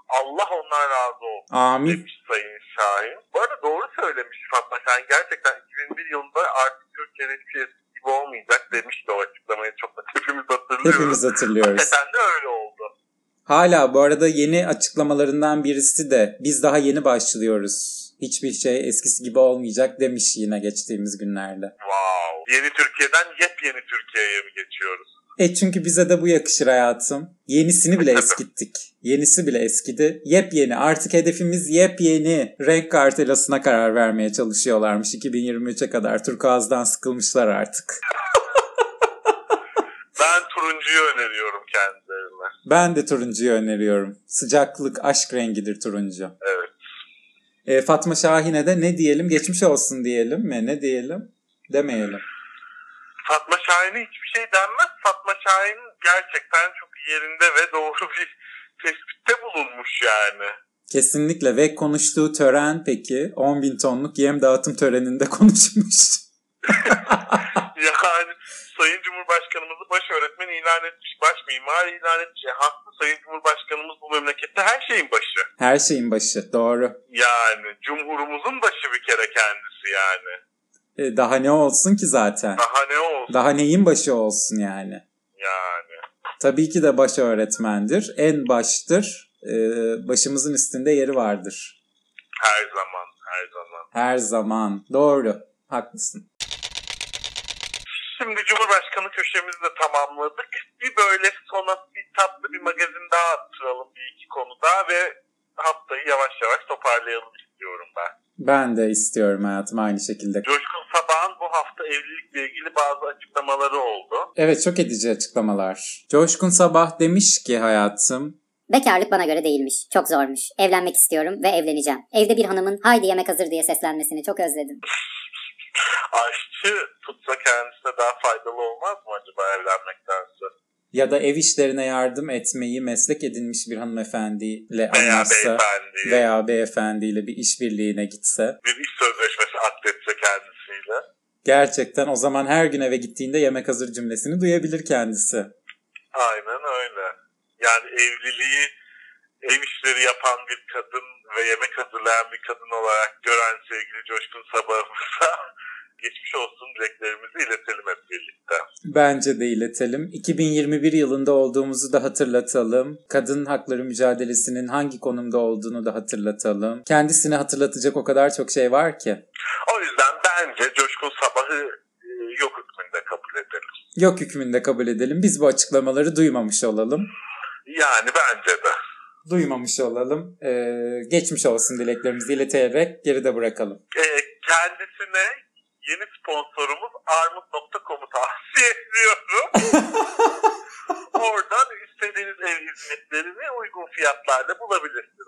Allah ondan razı olsun
Amin.
demiş Sayın Şahin. Bu arada doğru söylemiş Fatma Şahin. Gerçekten 2001 yılında artık Türkiye'de hiçbir gibi olmayacak demişti o açıklamayı. Çok da hepimiz hatırlıyoruz.
Hepimiz hatırlıyoruz.
Hakikaten de öyle oldu.
Hala bu arada yeni açıklamalarından birisi de biz daha yeni başlıyoruz. Hiçbir şey eskisi gibi olmayacak demiş yine geçtiğimiz günlerde.
Wow. Yeni Türkiye'den yepyeni Türkiye'ye mi geçiyoruz?
E çünkü bize de bu yakışır hayatım. Yenisini bile eskittik. Yenisi bile eskidi. Yepyeni. Artık hedefimiz yepyeni. Renk kartelasına karar vermeye çalışıyorlarmış 2023'e kadar. Turkuaz'dan sıkılmışlar artık.
Ben turuncuyu öneriyorum kendilerine.
Ben de turuncuyu öneriyorum. Sıcaklık, aşk rengidir turuncu.
Evet.
E, Fatma Şahin'e de ne diyelim? Geçmiş olsun diyelim mi? Ne diyelim? Demeyelim.
Fatma Şahin'e hiçbir şey denmez. Fatma Şahin gerçekten çok yerinde ve doğru bir tespitte bulunmuş yani.
Kesinlikle ve konuştuğu tören peki 10 bin tonluk yem dağıtım töreninde konuşmuş.
Yani Sayın Cumhurbaşkanımızı baş öğretmen ilan etmiş, baş mimar ilan etmiş. E, haklı Sayın Cumhurbaşkanımız bu memlekette her şeyin başı.
Her şeyin başı doğru.
Yani Cumhurumuzun başı bir kere kendisi yani.
E, daha ne olsun ki zaten?
Daha ne olsun
Daha neyin başı olsun yani?
yani.
Tabii ki de baş öğretmendir. En baştır. E, başımızın üstünde yeri vardır.
Her zaman, her zaman.
Her zaman. Doğru. Haklısın.
Şimdi Cumhurbaşkanı köşemizi de tamamladık. Bir böyle sona bir tatlı bir magazin daha attıralım bir iki konuda ve haftayı yavaş yavaş toparlayalım istiyorum ben.
Ben de istiyorum hayatım aynı şekilde.
Coşkun Sabah'ın bu hafta evlilikle ilgili bazı açıklamaları oldu.
Evet çok edici açıklamalar. Coşkun Sabah demiş ki hayatım
Bekarlık bana göre değilmiş. Çok zormuş. Evlenmek istiyorum ve evleneceğim. Evde bir hanımın haydi yemek hazır diye seslenmesini çok özledim.
Aşçı tutsa kendisine daha faydalı olmaz mı acaba evlenmektense?
ya da ev işlerine yardım etmeyi meslek edinmiş bir hanımefendiyle
Veya
anlaşsa
beyefendi
veya beyefendiyle bir işbirliğine gitse
bir iş sözleşmesi akdetse kendisiyle.
gerçekten o zaman her gün eve gittiğinde yemek hazır cümlesini duyabilir kendisi.
Aynen öyle. Yani evliliği ev işleri yapan bir kadın ve yemek hazırlayan bir kadın olarak gören sevgili Coşkun Sabahımıza geçmiş olsun dileklerimizi iletelim hep birlikte.
Bence de iletelim. 2021 yılında olduğumuzu da hatırlatalım. Kadın hakları mücadelesinin hangi konumda olduğunu da hatırlatalım. Kendisini hatırlatacak o kadar çok şey var ki.
O yüzden bence Coşkun Sabah'ı e, yok hükmünde kabul edelim.
Yok hükmünde kabul edelim. Biz bu açıklamaları duymamış olalım.
Yani bence de.
Duymamış olalım. Ee, geçmiş olsun dileklerimizi ileterek geride bırakalım.
E, kendisine yeni sponsorumuz armut.com'u tavsiye ediyorum. Oradan istediğiniz ev hizmetlerini uygun fiyatlarla bulabilirsiniz.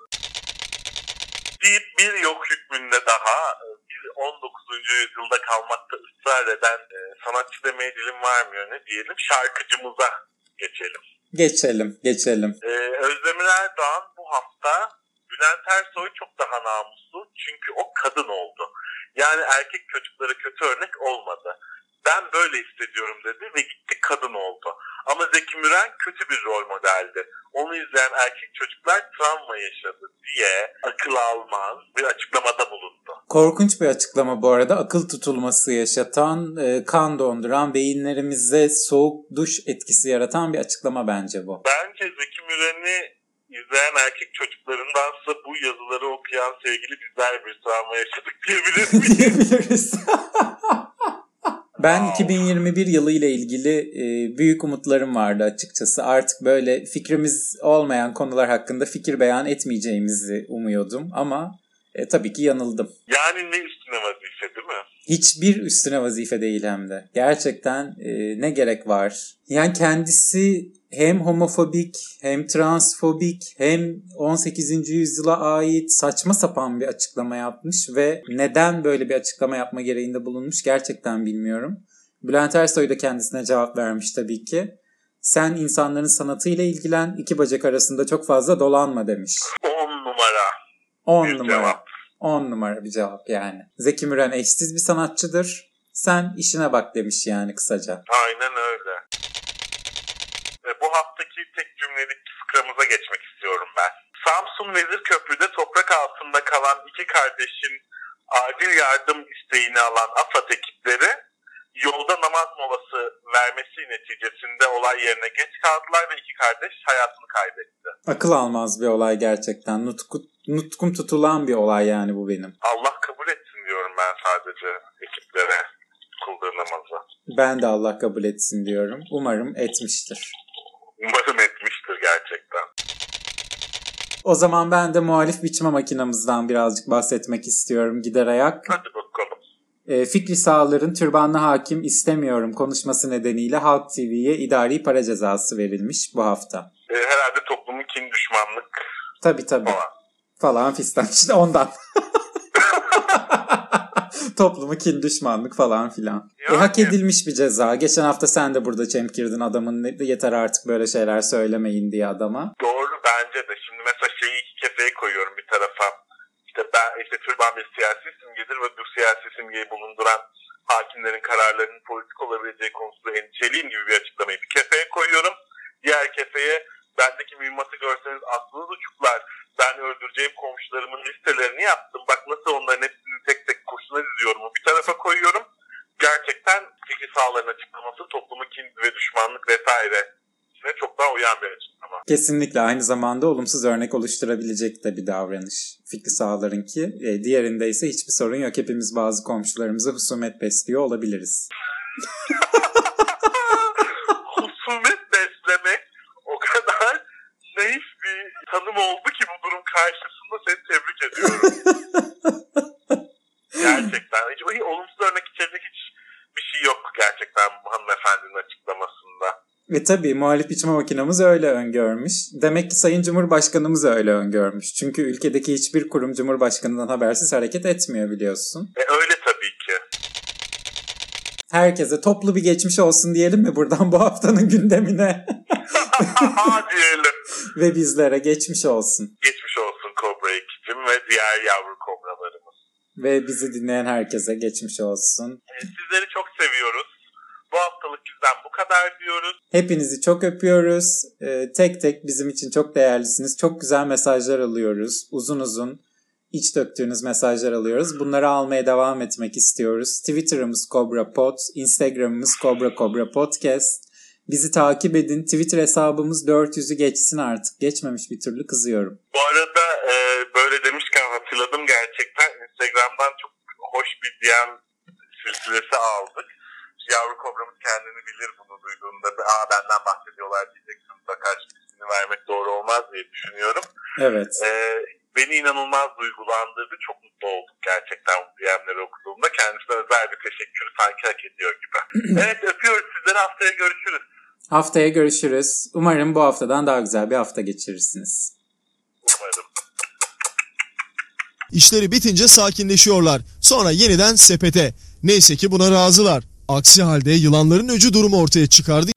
Bir, bir yok hükmünde daha bir 19. yüzyılda kalmakta ısrar eden e, sanatçı demeye dilim varmıyor ne diyelim şarkıcımıza geçelim.
Geçelim, geçelim.
Ee, Özdemir Erdoğan bu hafta Bülent Ersoy çok daha namuslu çünkü o kadın oldu. Yani erkek çocuklara kötü örnek olmadı. Ben böyle hissediyorum dedi ve gitti kadın oldu. Ama Zeki Müren kötü bir rol modeldi. Onu izleyen erkek çocuklar travma yaşadı diye akıl almaz bir açıklamada bulundu.
Korkunç bir açıklama bu arada. Akıl tutulması yaşatan, e, kan donduran, beyinlerimize soğuk duş etkisi yaratan bir açıklama bence bu.
Bence Zeki Müren'i izleyen erkek çocuklarındansa bu yazıları okuyan sevgili bizler bir travma yaşadık diyebilir miyiz?
diyebiliriz. Ben 2021 yılı ile ilgili e, büyük umutlarım vardı açıkçası. Artık böyle fikrimiz olmayan konular hakkında fikir beyan etmeyeceğimizi umuyordum ama e, tabii ki yanıldım.
Yani ne üstüne vazife değil mi?
Hiçbir üstüne vazife değil hem de. Gerçekten e, ne gerek var? Yani kendisi hem homofobik hem transfobik hem 18. yüzyıla ait saçma sapan bir açıklama yapmış ve neden böyle bir açıklama yapma gereğinde bulunmuş gerçekten bilmiyorum. Bülent Ersoy da kendisine cevap vermiş tabii ki. Sen insanların sanatıyla ilgilen, iki bacak arasında çok fazla dolanma demiş.
10 numara
10
bir
numara.
cevap.
10 numara bir cevap yani. Zeki Müren eşsiz bir sanatçıdır. Sen işine bak demiş yani kısaca.
Aynen öyle. Tek cümlelik fıkramıza geçmek istiyorum ben. Samsun Vezir Köprü'de toprak altında kalan iki kardeşin acil yardım isteğini alan AFAD ekipleri yolda namaz molası vermesi neticesinde olay yerine geç kaldılar ve iki kardeş hayatını kaybetti.
Akıl almaz bir olay gerçekten. Nutku, nutkum tutulan bir olay yani bu benim.
Allah kabul etsin diyorum ben sadece ekiplere kıldığı namazı.
Ben de Allah kabul etsin diyorum. Umarım etmiştir.
Umarım etmiştir gerçekten.
O zaman ben de muhalif biçme makinamızdan birazcık bahsetmek istiyorum gider ayak.
Hadi bakalım.
E, Fikri Sağlar'ın türbanlı hakim istemiyorum konuşması nedeniyle Halk TV'ye idari para cezası verilmiş bu hafta.
Ee, herhalde toplumun kin düşmanlık
Tabii tabii.
falan.
Falan fistan işte ondan. Toplumu kin düşmanlık falan filan. E,
Yani.
hak edilmiş bir ceza. Geçen hafta sen de burada çemkirdin adamın yeter artık böyle şeyler söylemeyin diye adama.
Doğru bence de. Şimdi mesela şeyi iki kefeye koyuyorum bir tarafa. İşte ben işte türban bir siyasi simgedir ve bu siyasi simgeyi bulunduran hakimlerin kararlarının politik olabileceği konusunda endişeliyim gibi bir açıklamayı bir kefeye koyuyorum. Diğer kefeye bendeki mühimmatı görseniz aklınız uçuklar. Ben öldüreceğim komşularımın listelerini yaptım. Bak nasıl onların hepsini tek tek kurşuna diziyorum. Bir tarafa koyuyorum. Gerçekten Fikri Sağlar'ın açıklaması toplumu kin ve düşmanlık vesaire çok daha uyan bir açıklama.
Kesinlikle aynı zamanda olumsuz örnek oluşturabilecek de bir davranış. Fikri Sağlar'ınki. E, diğerinde ise hiçbir sorun yok. Hepimiz bazı komşularımıza husumet besliyor olabiliriz.
husumet beslemek o kadar naif bir tanım oldu ki bu durum karşısında seni tebrik ediyorum. gerçekten. Hiç, hiç olumsuz örnek içerecek hiç bir şey yok gerçekten bu hanımefendinin açıklamasında.
Ve tabii muhalif biçme makinamız öyle öngörmüş. Demek ki Sayın Cumhurbaşkanımız öyle öngörmüş. Çünkü ülkedeki hiçbir kurum Cumhurbaşkanı'ndan habersiz hareket etmiyor biliyorsun.
E, öyle tabii ki.
Herkese toplu bir geçmiş olsun diyelim mi buradan bu haftanın gündemine?
Diyelim.
Ve bizlere geçmiş olsun.
Geçmiş olsun Kobra ekibim ve diğer yavru kobralarımız.
Ve bizi dinleyen herkese geçmiş olsun.
E, sizleri çok seviyoruz. Bu haftalık bizden bu kadar diyoruz.
Hepinizi çok öpüyoruz. Ee, tek tek bizim için çok değerlisiniz. Çok güzel mesajlar alıyoruz. Uzun uzun iç döktüğünüz mesajlar alıyoruz. Bunları almaya devam etmek istiyoruz. Twitter'ımız Cobra Pod, Instagram'ımız Cobra Cobra Podcast. Bizi takip edin. Twitter hesabımız 400'ü geçsin artık. Geçmemiş bir türlü kızıyorum.
Bu arada e, böyle demişken hatırladım gerçekten Instagram'dan çok hoş bir DM silsilesi aldık. Yavru kobramız kendini bilir bunu duyduğunda. Aa benden bahsediyorlar diyeceksin mutlaka ismini vermek doğru olmaz diye düşünüyorum.
Evet.
E, beni inanılmaz duygulandırdı. Çok mutlu olduk gerçekten bu DM'leri okuduğumda. Kendisine özel bir teşekkür sanki hak ediyor gibi. evet öpüyoruz sizleri haftaya görüşürüz.
Haftaya görüşürüz. Umarım bu haftadan daha güzel bir hafta geçirirsiniz.
Umarım.
İşleri bitince sakinleşiyorlar. Sonra yeniden sepete. Neyse ki buna razılar. Aksi halde yılanların öcü durumu ortaya çıkardı.